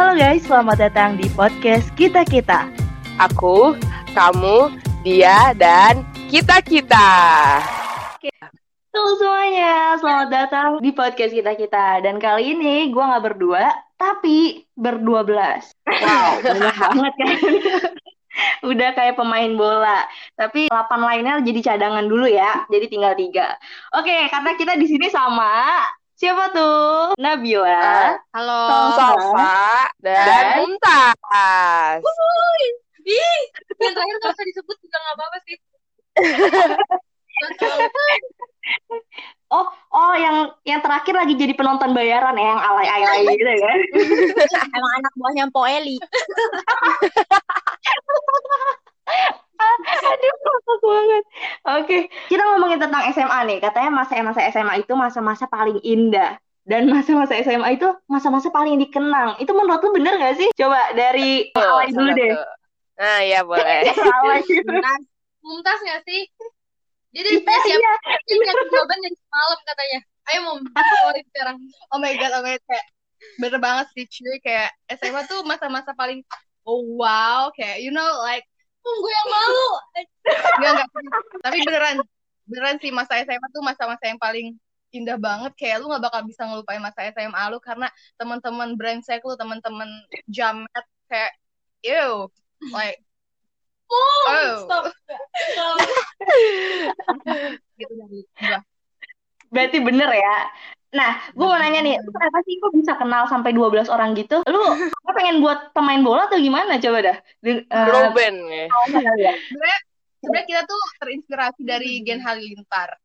Halo guys, selamat datang di podcast Kita Kita. Aku, kamu, dia, dan kita-kita. Halo semuanya, selamat datang di podcast Kita Kita. Dan kali ini gue nggak berdua, tapi berdua belas. Wow, banyak banget kan. Udah kayak pemain bola. Tapi 8 lainnya jadi cadangan dulu ya. Jadi tinggal tiga. Oke, karena kita di sini sama siapa tuh? Nabila, Halo. Sofa dan Dan- Mumtaz. Ih, yang terakhir nggak usah disebut juga nggak apa-apa sih. Oh, oh yang yang terakhir lagi jadi penonton bayaran ya, yang alay-alay gitu kan. Emang anak buahnya Po Eli. Aduh, ngakak Oke, kita ngomongin tentang SMA nih. Katanya masa-masa SMA itu masa-masa paling indah. Dan masa-masa SMA itu masa-masa paling dikenang. Itu menurut lu bener gak sih? Coba dari Tuh, alay dulu deh. tuh. Nah, ya boleh. Mumtaz. Mumtaz nggak sih? Dia udah Iya, siap iya. dia ngasih jawaban dari semalam katanya. Ayo Mum, keluarin sekarang. Oh my god, oh my god, kayak bener banget sih cuy kayak SMA tuh masa-masa paling oh wow kayak you know like gue yang malu. enggak enggak tapi beneran beneran sih masa SMA tuh masa-masa yang paling indah banget kayak lu nggak bakal bisa ngelupain masa SMA lu karena teman-teman brengsek lu teman-teman jamet kayak ew like oh Stop. gitu dari gua Berarti bener ya. Nah, gue mau nanya nih, lu kenapa sih kok bisa kenal sampai 12 orang gitu? Lu apa pengen buat pemain bola atau gimana? Coba dah. Di- eh, Girl band ya. awalnya kali ya. sebenarnya sebenarnya kita tuh terinspirasi dari Gen Halilintar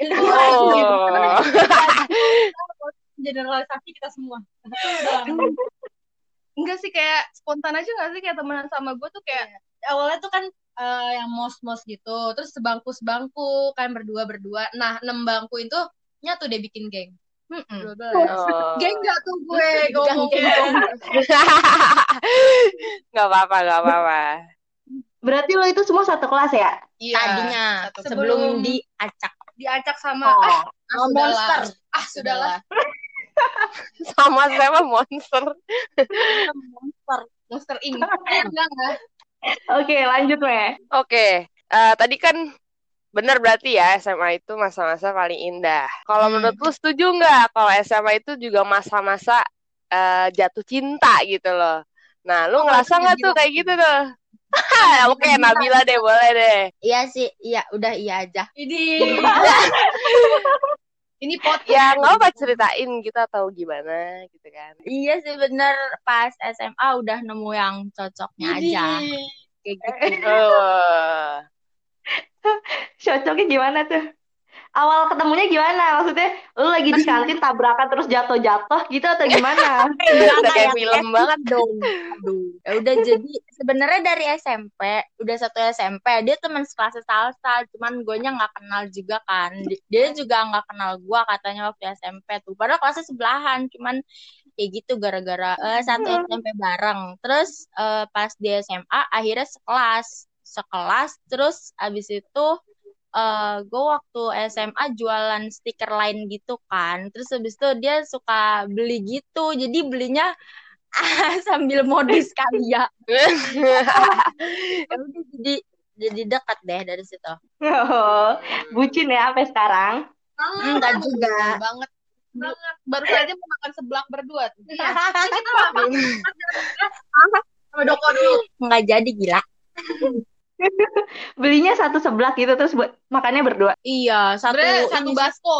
Oh. Generalisasi kita semua. enggak sih kayak spontan aja gak sih kayak temenan sama gue tuh kayak Awalnya tuh kan eh, yang mos-mos gitu, terus sebangku-sebangku kan berdua-berdua. Nah, enam bangku itu nyatu deh bikin geng. Mm-mm. Oh. Geng gak tuh gue ngomongnya. Gak apa-apa, gak apa-apa. Berarti lo itu semua satu kelas ya? Iya. Tadinya Satu- sebelum diacak. diacak sama Oh. ah, ah monster. ah sudahlah Sama sama monster. Monster. monster ini enggak enggak Oke, lanjut, Me. Oke, eh, tadi kan benar berarti ya SMA itu masa-masa paling indah. Kalau Hmm. menurut lu setuju nggak kalau SMA itu juga masa-masa eh, jatuh cinta gitu loh? Nah, lu ngerasa nggak tuh kayak gitu tuh? Oke, Nabila deh, boleh deh. Iya sih, iya udah iya aja. ini ini pot Ya nggak apa ceritain kita tahu gimana gitu kan. Iya sih bener pas SMA udah nemu yang cocoknya aja. Kayak gitu. Cocoknya gimana tuh? Awal ketemunya gimana? Maksudnya lu lagi di kantin tabrakan terus jatuh-jatuh gitu atau gimana? Udah kayak film banget. dong. Aduh. Ya udah jadi sebenarnya dari SMP, udah satu SMP, dia teman sekelas salsa, cuman gue nya nggak kenal juga kan. Di- Dia juga nggak kenal gue katanya waktu SMP tuh. Padahal kelasnya sebelahan, cuman kayak gitu gara-gara eh, satu SMP bareng. Terus eh, pas di SMA akhirnya sekelas, sekelas terus abis itu eh gue waktu SMA jualan stiker lain gitu kan. Terus habis itu dia suka beli gitu. Jadi belinya sambil modus kali ya. Jadi jadi dekat deh dari situ. Oh, bucin ya sampai sekarang. Enggak juga. banget banget baru saja mau makan seblak berdua tuh. Sama Doko dulu. Enggak jadi gila. Belinya satu seblak gitu terus buat makannya berdua. Iya, satu sebenarnya satu ini basko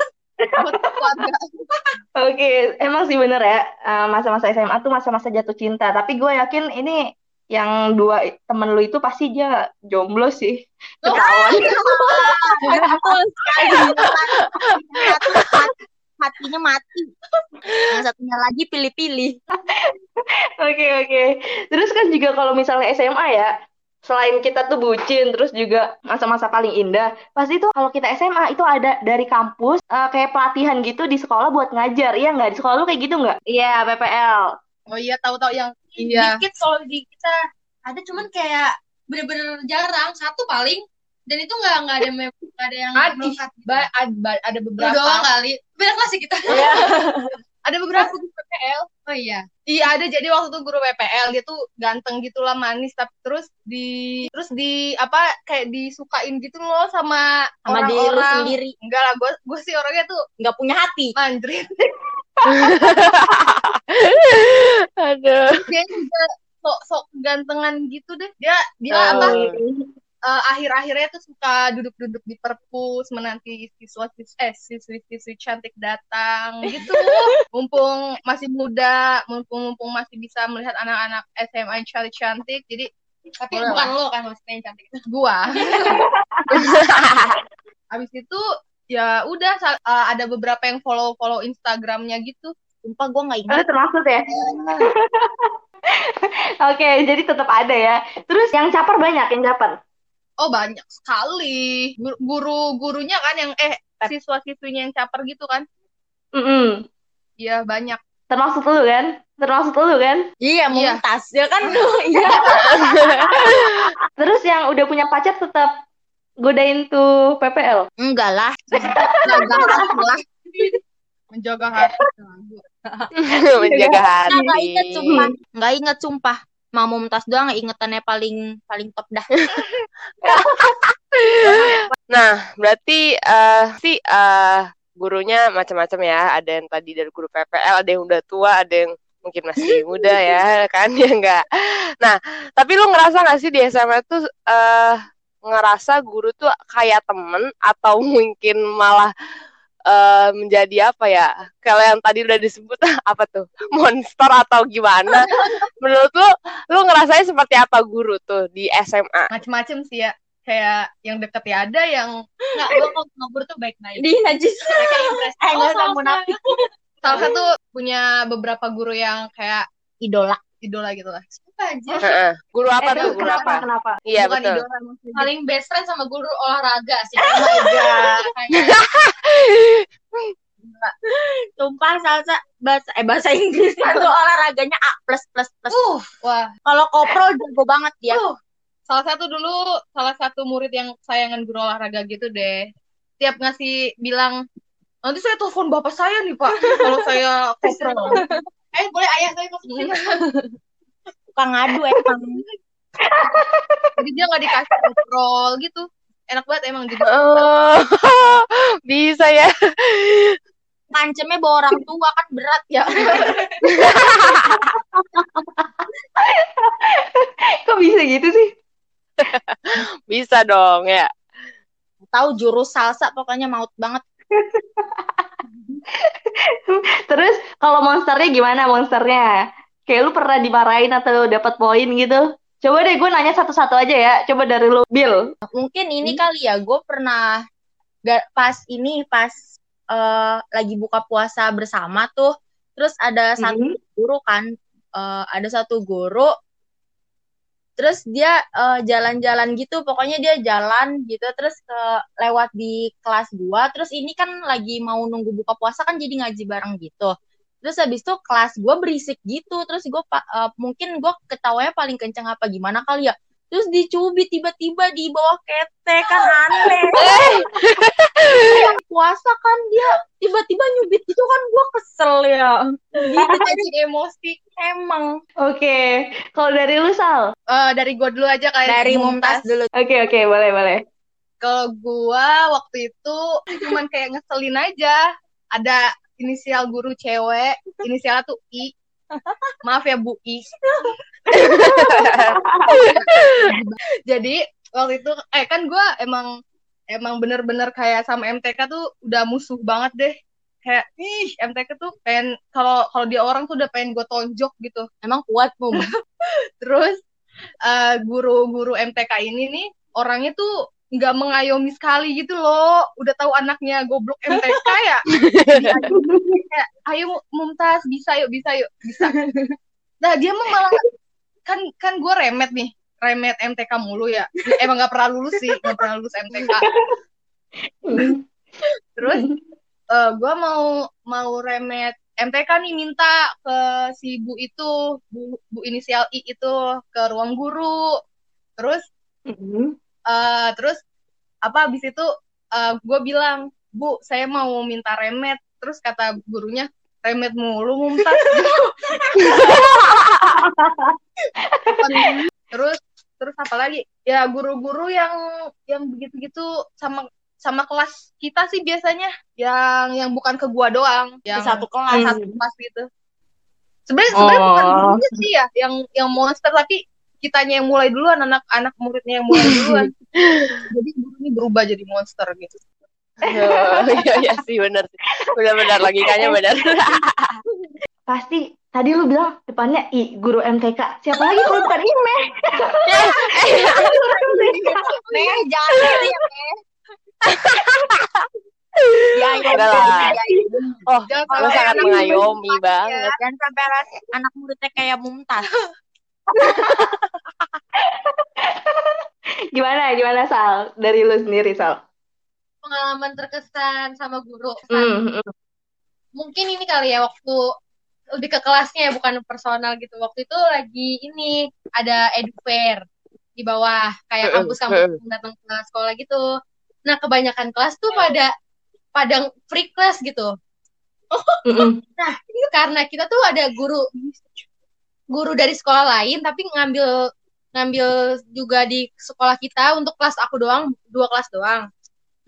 buat keluarga Oke, emang sih bener ya. eh, Masa-masa SMA tuh masa-masa jatuh cinta. Tapi gue yakin ini yang dua temen lu itu pasti dia jomblo sih. Ketahuan. sekali. Satu hati- hatinya mati. Yang satunya lagi pilih-pilih. Oke, oke. Terus kan juga kalau misalnya SMA ya, selain kita tuh bucin, terus juga masa-masa paling indah, pasti tuh kalau kita SMA itu ada dari kampus eh, kayak pelatihan gitu di sekolah buat ngajar. Iya nggak? Di sekolah lu kayak gitu nggak? Iya, PPL. oh iya tahu-tahu yang iya Dikit kalau di kita ada cuman kayak bener-bener jarang satu paling dan itu nggak nggak ada nggak ada yang Ada, ba- ada, ada Itu beberapa doang kali beda kelas kita ada beberapa di PPL Oh iya. Iya ada jadi waktu itu guru PPL dia tuh ganteng gitulah manis tapi terus di terus di apa kayak disukain gitu loh sama Sama diri lu sendiri. Enggak lah, gue gue sih orangnya tuh Nggak punya hati. mandrin. Aduh. Dia juga sok sok gantengan gitu deh. Dia dia Oh. apa eh, akhir-akhirnya tuh suka duduk-duduk di perpus menanti siswa eh siswi-siswi cantik datang gitu. mumpung masih muda, mumpung mumpung masih bisa melihat anak-anak SMA yang cantik-cantik. Jadi tapi Boleh bukan lo kan maksudnya yang cantik. Gua. Habis itu ya udah eh, ada beberapa yang follow-follow Instagramnya gitu. Sumpah gue nggak ingat. Ada termaksud ya? Oke, jadi tetap ada ya. Terus yang caper banyak, yang caper. Oh banyak sekali. Gur- Guru-gurunya kan yang eh siswa-siswinya yang caper gitu kan. Mm-mm. Iya banyak. Termaksud lu kan? Termaksud lu kan? Iya, Iya. Mumtaz. Ya kan lu. Iya. Terus yang udah punya pacar tetap godain tuh PPL. Enggak lah. Menjaga hati lah. Menjaga hati. Menjaga hati. Nggak inget sumpah. Nggak inget sumpah. Mau Mumtaz doang ingetannya paling paling top dah. Nah, berarti eh sih eh gurunya macam-macam ya. Ada yang tadi dari guru PPL, ada yang udah tua, ada yang mungkin masih muda ya, kan ya enggak. Nah, tapi lu ngerasa nggak sih di SMA tuh eh ngerasa guru tuh kayak temen atau mungkin malah eh menjadi apa ya? Kalau yang tadi udah disebut apa tuh? Monster atau gimana? Menurut lu lu ngerasain seperti apa guru tuh di SMA? Macem-macem sih ya. Kayak yang deket ya ada yang nggak gue kalau sama guru tuh baik-baik. Di najis. Eh, nggak usah munafik. Salah satu punya beberapa guru yang kayak Idola. idola gitu lah. Aja? Heeh. Guru apa Eh, tuh? Guru kenapa? apa? Kenapa? Iya Bukan betul. idola. Paling best friend sama guru olahraga sih. Oh my god. Sumpah salsa bahasa eh bahasa Inggris itu olahraganya A plus plus plus. uh, wah. Kalau koprol jago banget dia. Uh, salah satu dulu salah satu murid yang sayangan guru olahraga gitu deh. Tiap ngasih bilang nanti saya telepon bapak saya nih pak kalau saya koprol. eh boleh ayah saya masukin. Suka ngadu emang. Jadi dia nggak dikasih koprol gitu. Enak banget emang jadi. Oh, bisa ya. Ngancemnya bawa orang tua kan berat ya. Kok bisa gitu sih? Bisa dong ya. Tahu jurus salsa pokoknya maut banget. Terus kalau monsternya gimana monsternya? Kayak lu pernah dimarahin atau dapat poin gitu? Coba deh gue nanya satu-satu aja ya. Coba dari lu, Bill. Mungkin ini kali ya gue pernah pas ini pas eh, lagi buka puasa bersama tuh. Terus ada satu Mhm. guru kan eh, ada satu guru terus dia eh, jalan-jalan gitu pokoknya dia jalan gitu terus ke lewat di kelas gua terus ini kan lagi mau nunggu buka puasa kan jadi ngaji bareng gitu terus habis itu kelas gua berisik gitu terus gua pa- eh, mungkin gua ketawanya paling kenceng apa gimana kali ya terus dicubit tiba-tiba di bawah ketek kan aneh puasa kan dia tiba-tiba nyubit gitu kan gua kesel ya Gitu jadi emosi. emang Oke. Kalau dari lu, Sal? Eh, dari gua dulu aja kayak dari Mumtaz dulu Oke, oke. Boleh, boleh. Kalau gua waktu itu cuman kayak ngeselin aja. Ada inisial guru cewek, inisialnya tuh I. Maaf ya Bu I. Jadi waktu itu eh kan gua emang emang bener-bener kayak sama MTK tuh udah musuh banget deh. Kayak ih MTK tuh pengen kalau kalau dia orang tuh udah pengen gue tonjok gitu. emang kuat Mum Terus eh, guru-guru MTK ini nih orangnya tuh nggak mengayomi sekali gitu loh. Udah tahu anaknya goblok MTK ya. Kayak, ayo Mumtaz bisa yuk bisa yuk bisa. Nah dia mah malah kan kan gue remet nih remet MTK mulu ya. Emang nggak pernah lulus sih nggak pernah lulus MTK. Terus eh gue mau mau remet MTK nih minta ke si Bu itu, Bu, Bu inisial I itu ke ruang guru. Terus Mhm. Eh terus apa habis itu gue bilang, "Bu, saya mau minta remet." Terus kata gurunya, remet mulu mumtaz terus terus apa lagi ya guru-guru yang yang begitu-gitu sama sama kelas kita sih biasanya yang yang bukan ke gua doang yang Di satu kelas. satu kelas gitu sebenarnya sebenarnya bukan Oh. gurunya sih ya yang yang monster tapi kitanya yang mulai duluan anak anak muridnya yang mulai duluan jadi guru ini berubah jadi monster gitu Oh, iya iya sih benar sih. Benar-benar logikanya benar. Pasti tadi lu bilang depannya I, guru MTK. Siapa lagi kalau bukan Ime? Meh, jangan gitu ya. Ya, ya, Enggak lah. ya, Oh, Jangan lo sampai sangat mengayomi murid banget. Jangan sampai ras- anak muridnya kayak Mumtaz. Gimana? Gimana Sal? Dari lu sendiri Sal? pengalaman terkesan sama guru. Hmm, hmm. Mungkin ini kali ya waktu lebih ke kelasnya ya bukan personal gitu. Waktu itu lagi ini ada edu fair di bawah kayak Heeh, kampus-kampus heeh. yang datang ke sekolah gitu. Nah, kebanyakan kelas tuh pada pada free class gitu. Itu karena kita tuh ada guru guru dari sekolah lain tapi ngambil ngambil juga di sekolah kita untuk kelas aku doang dua kelas doang.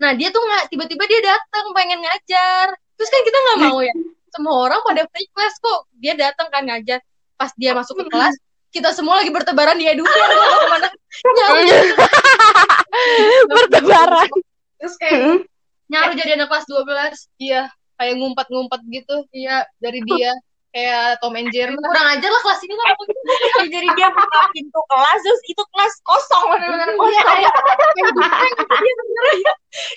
Nah dia tuh nggak tiba-tiba dia datang pengen ngajar. Terus kan kita nggak mau ya. Semua orang pada free class kok. Dia datang kan ngajar. Pas dia masuk ke kelas kita semua lagi bertebaran di edu. Fair, nggak tahu ke mana. Bertebaran. terus kayak nyaru jadi anak kelas 12 iya kayak ngumpet-ngumpet gitu. Iya dari dia kayak Tom and Jerry. Kurang ajar lah kelas ini gitu Jadi dia buka pintu kelas, terus itu kelas kosong, benar-benar Iya, kosong. bukan gitu. Dia bener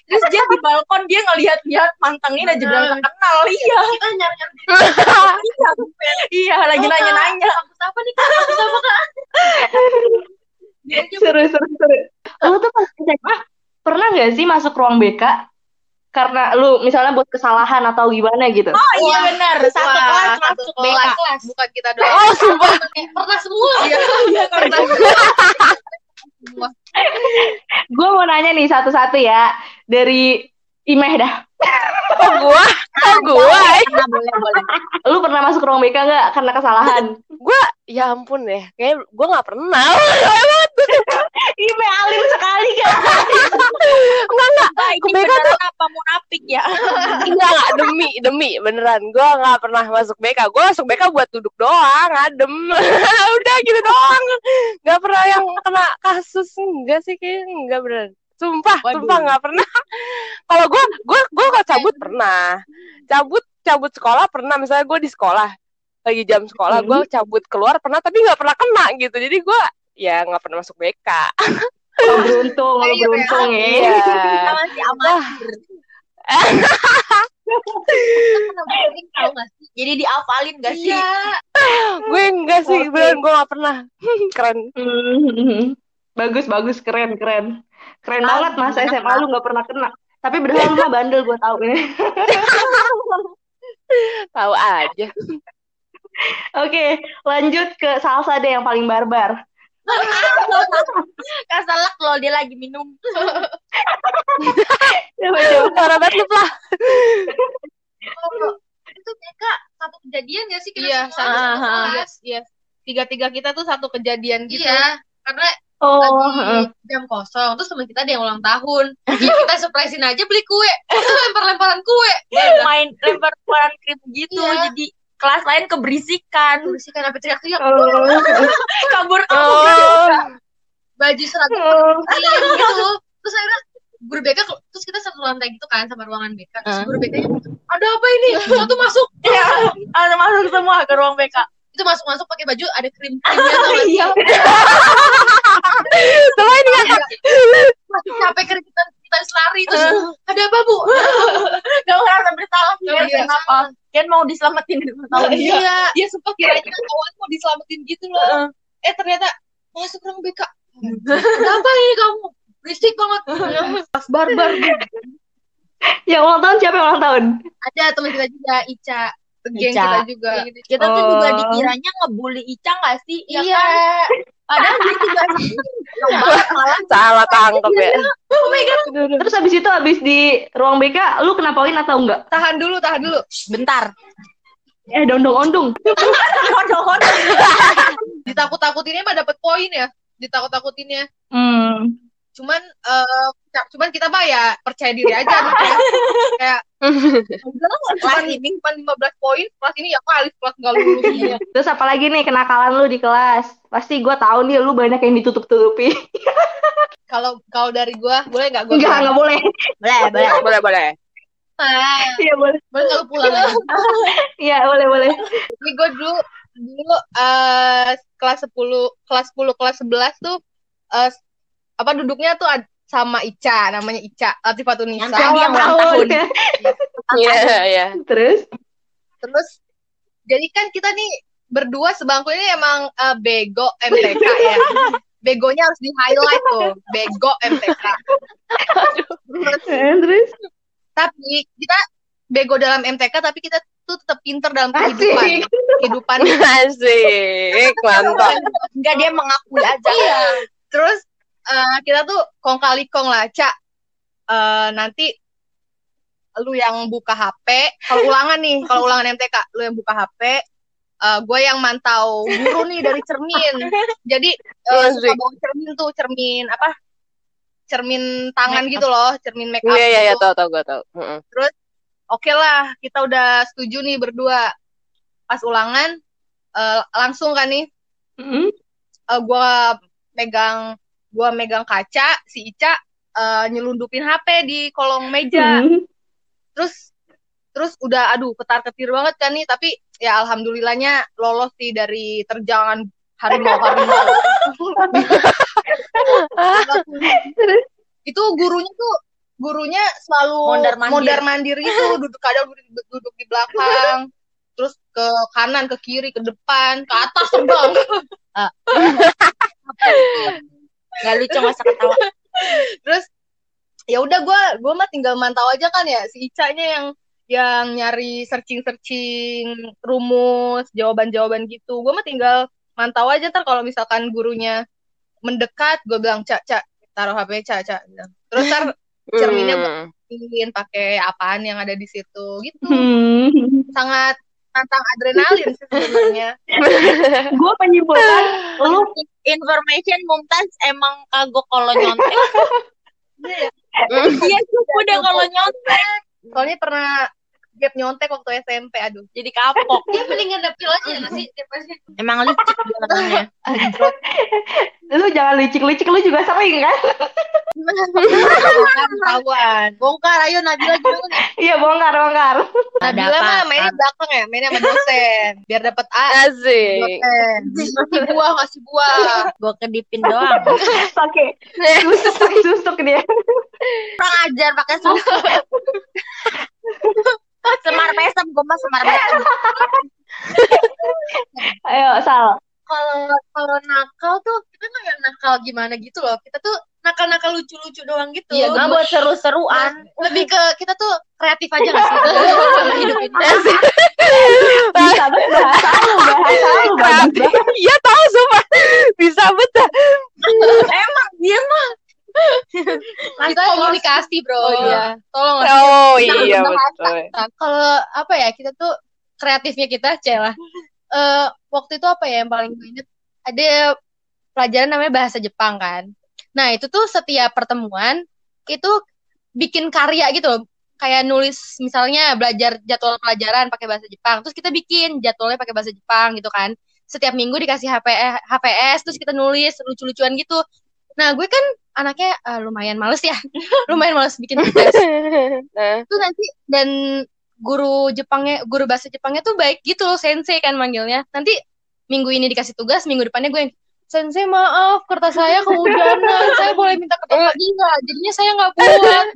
Terus dia di balkon, dia ngeliat-lihat mantengin aja tak kenal. Iya, kita nyari-nyari iya. Iya, lagi nanya-nanya. kampus apa nih kak? Kampus apa kak? Seru, seru, seru. Lu tuh pas SMA pernah nggak sih masuk ruang BK karena lu misalnya buat kesalahan atau gimana gitu? Oh iya benar, satu Wah, kelas satu masuk kelas. Bukan kita doang Oh, sumpah. Kayak pernah semua iya Iya, pernah Gue mau nanya nih satu-satu ya dari Imeh dah. Oh, gua. Oh, gua. Boleh, boleh. Lu pernah masuk ruang BK nggak karena kesalahan? Gua ya ampun deh. Kayaknya gua nggak pernah. Imeh alim sekali kan? Enggak enggak. Wah, ini Ke BK beneran apa munafik ya? Enggak enggak demi beneran. Gua nggak pernah masuk BK. Gua masuk BK buat duduk doang, adem. Udah gitu doang. Nggak pernah yang kena kasus enggak sih kayaknya enggak beneran. Sumpah, Waduh. sumpah nggak pernah. Kalau gua gua gua kalau cabut pernah. Cabut cabut sekolah pernah misalnya gua di sekolah lagi jam sekolah Hmm. gua cabut keluar pernah tapi nggak pernah kena gitu. Jadi gua ya nggak pernah masuk BK. Oh, beruntung, lu beruntung ya. Iya. Sama si amatir. pernah sering tahu sih Jadi dihafalin gak sih? iya gue enggak sih, beneran gue gak pernah. Keren. Bagus, bagus, keren, keren. Keren Ah, banget masa SMA lu nggak pernah kena. Tapi beneran lu mah bandel gue tahu ini. Tahu aja. Oke, lanjut ke salsa deh yang paling barbar. Keselak loh dia lagi minum. Parah banget lu lah. itu BK satu kejadian ya sih kita iya semua satu Ah, ah. kelas iya tiga tiga kita tuh satu kejadian gitu iya karena Oh, lagi heeh. jam kosong terus teman kita ada yang ulang tahun jadi kita surprisein aja beli kue kita lempar-lemparan kue Main lempar-lemparan krim gitu. Iya. Jadi kelas lain keberisikan. bersihkan apa teriak-teriak Oh, Kabur kabur. Oh, baju seragam oh. gitu terus akhirnya guru BK terus kita satu lantai gitu kan sama ruangan BK terus Ah. guru BK nya ada apa ini satu masuk Ya, ada masuk semua ke ruang BK. itu masuk masuk pakai baju ada krim krimnya sih? Iya. sama ini kan. masih capek kering harus lari terus ada apa bu Gak ngerasa bersalah. Gak Kan merasa kenapa? Kan mau diselamatin dari tahun ini. iya dia sumpah kiranya awalnya mau diselamatin gitu loh eh ternyata masuk ruang BK ada apa ini kamu berisik banget pas barbar Yang ulang tahun siapa yang ulang tahun? ada teman kita juga Ica geng Ica. kita juga Kita tuh Oh. juga dikiranya ngebully Ica gak sih? Ya iya kan? Padahal dia juga malah Salah tangkep ya. oh my god Terus habis itu habis di ruang BK, lu kena poin atau enggak? tahan dulu tahan dulu bentar. Eh, dondong-ondong. Ditakut-takutinnya mah dapat poin ya. Ditakut-takutinnya. Hmm. Cuman eh cuman kita mah ya percaya diri aja gitu ya. Kayak cuman ini cuma 15 poin, kelas ini ya kali kelas enggak lulus. Iya. Terus apa lagi nih kenakalan lu di kelas? Pasti gue tahu nih lu banyak yang ditutup-tutupi. Kalau kalau dari gua boleh nggak gua? Enggak, enggak boleh. Boleh, boleh. boleh boleh. Nah, Iya, boleh. boleh nggak lu pulang? Iya, boleh, boleh. Ini gue dulu dulu eh kelas 10 kelas 10 kelas 11 tuh eh apa duduknya tuh ad- sama Ica namanya Ica Latifatunisa. Yang tadi yang Awal tahun. tahun. Iya iya. Terus? Terus jadi kan kita nih berdua sebangku ini emang eh, bego MTK ya. Begonya harus di highlight tuh, bego MTK. Eh, Terus? Tapi kita bego dalam MTK tapi kita tuh tetap pinter dalam kehidupan. Asik. Kehidupan. Asik, mantap. Enggak dia mengakui aja. Iya. Terus eh, kita tuh kong kali kong lah, Cak. Eh, nanti lu yang buka HP, kalau ulangan nih, kalau ulangan MTK, lu yang buka HP, eh gue yang mantau guru nih dari cermin. Jadi eh, Iya, suka bawa cermin tuh, cermin apa? Cermin tangan gitu loh, cermin make up. Iya iya iya gitu. tahu tahu gue tahu. Heeh. Oke lah, kita udah setuju nih berdua. Pas ulangan, eh, langsung kan nih, Hmm. eh, gua megang gua megang kaca si Ica eh, nyelundupin HP di kolong meja. Hmm. terus terus udah aduh ketar ketir banget kan nih tapi ya alhamdulillahnya lolos sih dari terjangan harimau harimau itu gurunya tuh gurunya selalu Mondar-mandir. mondar-mandir gitu duduk kadang duduk, duduk di belakang terus ke kanan ke kiri ke depan ke atas terbang Enggak lucu masa ketawa. terus ya udah gue gue mah tinggal mantau aja kan ya si Ica-nya yang yang nyari searching searching rumus jawaban jawaban gitu gue mah tinggal mantau aja ntar kalau misalkan gurunya mendekat gue bilang cak cak taruh HP cak cak terus ntar cerminnya gue Hmm. ingin pakai apaan yang ada di situ gitu Hmm. sangat tantang adrenalin sih sebenarnya Gue menyimpulkan lu Information Mumtaz emang kagok kalau nyontek. Dia cukup deh kalau nyontek. soalnya pernah gap nyontek waktu SMP aduh Jadi kapok. Dia mendingan dapil aja sih Emang licik orangnya. lu jangan licik-licik lu juga sering kan? ketahuan bongkar ayo Nabila gimana nih Iya bongkar bongkar. Nabila mah mainnya belakang ya mainnya sama dosen biar dapat A Asik. ngasih buah ngasih buah Gue kedipin doang. Pakai susuk susuk dia. Kurang ajar pakai susu. Mesem. Ayo Sal. kalau kalau nakal tuh kita nggak yang nakal gimana gitu loh kita tuh nakal-nakal lucu-lucu doang gitu Iya, gue buat seru-seruan. lebih ke kita tuh kreatif aja gak sih sama hidup ini Bisa banget bahasa lu, bahasa lu banget. Iya tahu sumpah. Bisa betul. Emang dia mah. kita komunikasi bro Oh, iya. tolong Oh iya berbahasa. betul. Kalau apa ya kita tuh kreatifnya kita celah Eh waktu itu apa ya yang paling gue inget ada pelajaran namanya bahasa Jepang kan. Nah itu tuh setiap pertemuan itu bikin karya gitu loh. Kayak nulis misalnya belajar jadwal pelajaran pakai bahasa Jepang terus kita bikin jadwalnya pakai bahasa Jepang gitu kan. Setiap minggu dikasih HP, HPS terus kita nulis lucu-lucuan gitu. Nah gue kan anaknya eh, lumayan males ya. Lumayan males bikin tugas. Nah, itu nanti dan guru Jepangnya guru bahasa Jepangnya tuh baik gitu loh sensei kan manggilnya. Nanti minggu ini dikasih tugas minggu depannya gue yang sensei maaf kertas saya kehujanan saya boleh minta kertas lagi nggak jadinya saya nggak buat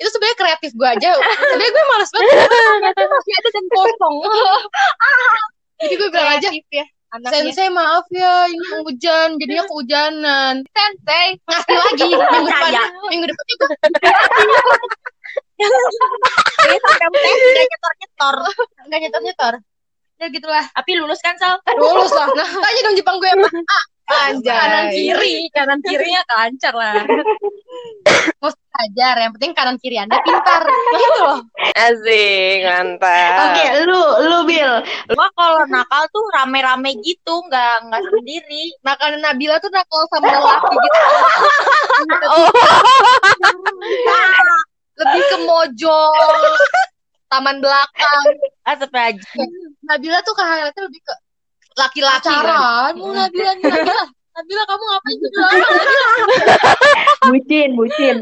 itu sebenarnya kreatif gue aja. Sebenarnya gue malas banget ternyata masih ada dan kosong. Jadi gue bilang aja ya anaknya. Sensei maaf ya ini hujan jadinya kehujanan. Sensei. Ngasih lagi minggu depan. Minggu depan sampai tes nggak nyetor-nyetor. nggak nyetor nyetor. Ya gitulah. Tapi lulus kan, Sal? Lulus lah. Nah, tanya dong Jepang gue apa? anjay Kanan kiri, kanan kirinya lancar lah. Mau belajar, yang penting kanan kiri Anda pintar. Gitu loh. Asik, mantap. Oke, lu lu Bill. Gua kalau nakal tuh rame-rame gitu, nggak nggak sendiri. Nah, karena Nabila tuh nakal sama lelaki gitu. Oh, Lebih ke mojol, taman belakang. Astagfirullahaladzim. Nabila tuh highlightnya lebih ke laki-laki kan. Pacaran, mau Nabila nih, Nabila. Nabila kamu ngapain gitu Bucin, bucin.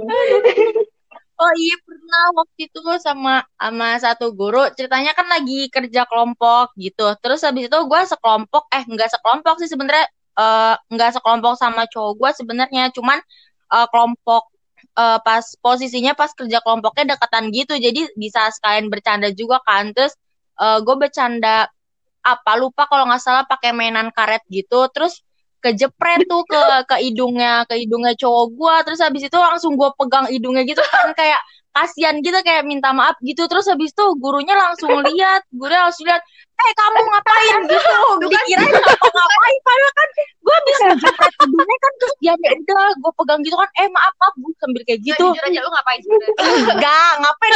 Oh iya pernah waktu itu sama sama satu guru ceritanya kan lagi kerja kelompok gitu terus habis itu gue sekelompok eh nggak sekelompok sih sebenarnya eh, nggak sekelompok sama cowok gue sebenarnya cuman eh, kelompok eh, pas posisinya pas kerja kelompoknya dekatan gitu. Jadi bisa sekalian bercanda juga kan. Terus gue bercanda apa lupa kalau nggak salah pakai mainan karet gitu. Terus kejepret tuh ke ke hidungnya ke hidungnya cowok gua. Terus habis itu langsung gua pegang hidungnya gitu kan. Kayak kasihan gitu kayak minta maaf gitu. Terus habis itu gurunya langsung lihat gurunya langsung lihat eh kamu ngapain? Gitu dikirain ngapa-ngapain padahal kan gua bisa jepret kan terus dia ya udah gua pegang gitu kan eh maaf maaf gua sambil kayak Gitu. Jujur aja lu ngapain enggak ngapain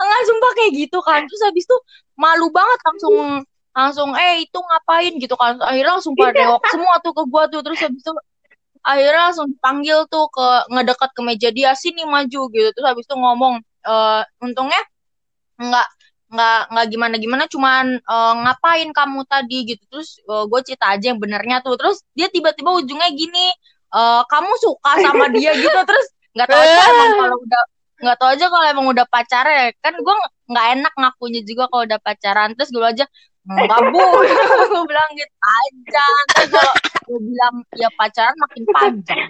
enggak sumpah kayak gitu kan. Terus habis itu malu banget langsung langsung eh itu ngapain? Gitu kan. Akhirnya langsung pada nengok semua tuh ke gua tuh. Terus habis itu akhirnya langsung dipanggil tuh ke ngedekat ke meja dia sini maju gitu. Terus habis itu ngomong eh untungnya nggak nggak nggak gimana gimana cuman eh, ngapain kamu tadi? Gitu. Terus gue cerita aja yang benernya tuh. Terus dia tiba-tiba ujungnya gini eh, kamu suka sama dia gitu. Terus nggak tahu aja emang kalau udah nggak tahu aja kalau emang udah pacaran ya. Kan gue nggak enak ngakunya juga kalau udah pacaran. Terus gue aja enggak bu. Gue bilang gitu aja Terus kalau gue bilang ya pacaran makin panjang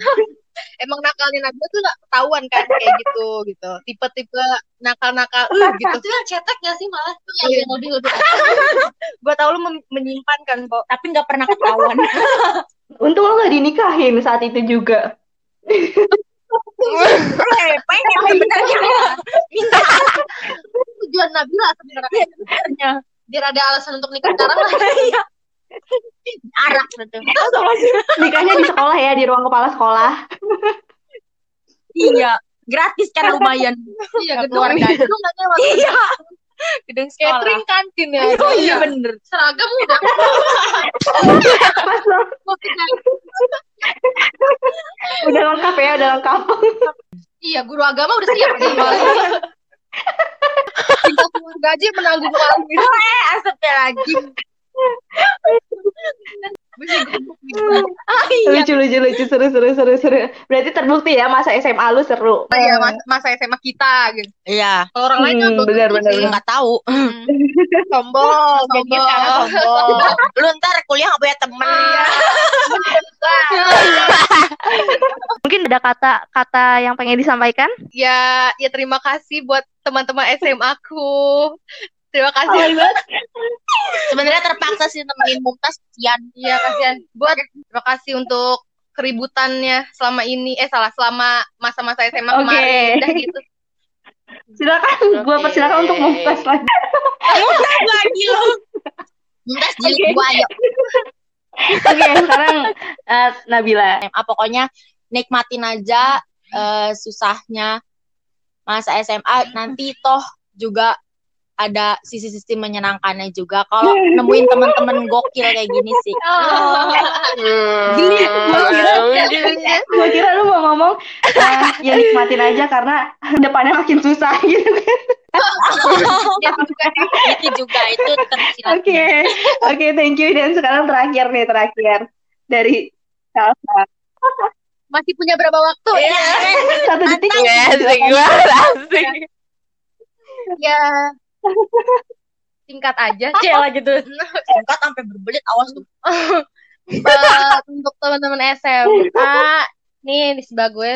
Emang nakalnya Nabila tuh gak ketahuan kan kayak gitu gitu. Tipe-tipe nakal-nakal uh, gitu. Itu yang cetek gak sih malah? Iya, yang lebih lebih. gue tahu lu menyimpan kan kok tapi nggak pernah ketahuan Untung lo gak dinikahin saat itu juga. eh pengen sebenarnya minta Tujuan Nabila sebenarnya sebenarnya biar ada alasan untuk nikah sekarang lah. Iya. arak betul Nikahnya di sekolah ya, di ruang kepala sekolah. iya gratis kan lumayan Iya, keluarga. nggak lewat. iya gedung sekolah Catering kantin ya. oh iya bener Seragam udah. Pas lo udah lengkap ya, udah lengkap. Iya, guru agama udah siap nih. Tinggal yang menanggung ini. eh astagfirullahaladzim iya Lucu, lucu, lucu, seru, seru, seru, seru. Berarti terbukti ya masa SMA lu seru. Iya, mas- masa SMA kita gitu. iya Kalau orang lain kan Hmm, benar, benar, nggak tahu Sombong, jadi sekarang sombong lu ntar kuliah nggak punya temen Mungkin ada kata-kata yang pengen disampaikan? Ya, ya terima kasih buat teman-teman SMA aku. Terima kasih. sebenarnya terpaksa sih nemenin Mumtaz kesian Iya, kasihan. Buat terima kasih untuk keributannya selama ini eh salah selama masa-masa SMA Oke. kemarin udah gitu. Silakan, gua Oke. persilakan untuk mumtaz lagi. Mumtaz lagi lo Mumtaz jilid Oke. gua ayo Oke, sekarang eh, Nabila. SMA pokoknya nikmatin aja eh, susahnya masa SMA nanti toh juga ada sisi-sisi menyenangkannya juga kalau nemuin teman-teman gokil kayak gini sih Gini, gua kira, gua kira lu mau ngomong eh, ya nikmatin aja karena depannya makin susah gitu kan. Ya, juga itu juga itu Oke, oke, thank you. Dan sekarang terakhir nih, terakhir dari Salsa. Masih punya berapa waktu? Iya. Satu detik. Ya, asik banget, asik. Ya. Singkat aja. Cela gitu singkat sampai berbelit awas tuh Buat untuk teman-teman SMA, nih di sebelah gue.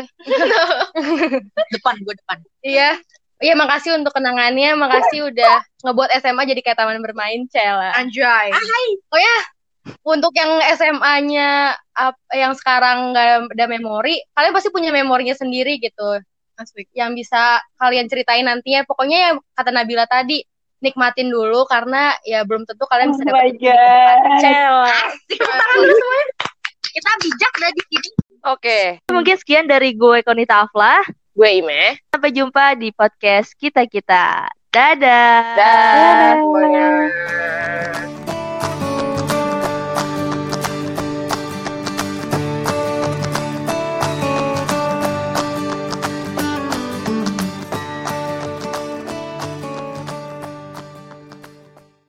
depan gue depan Iya. Iya, makasih untuk kenangannya. Makasih udah ngebuat SMA jadi kayak taman bermain, Cela. Anjay. Oh ya, untuk yang SMA-nya yang sekarang nggak ada memori, kalian pasti punya memorinya sendiri gitu. Asik. Yang bisa kalian ceritain nantinya. Pokoknya ya kata Nabila tadi, nikmatin dulu karena ya belum tentu kalian bisa Oh my dapetin God. Cela. kita bijak dari sini Oke, Mungkin sekian dari gue Konita Afla. gue Ime. Sampai jumpa di podcast kita-kita. Dadah. Dah semuanya.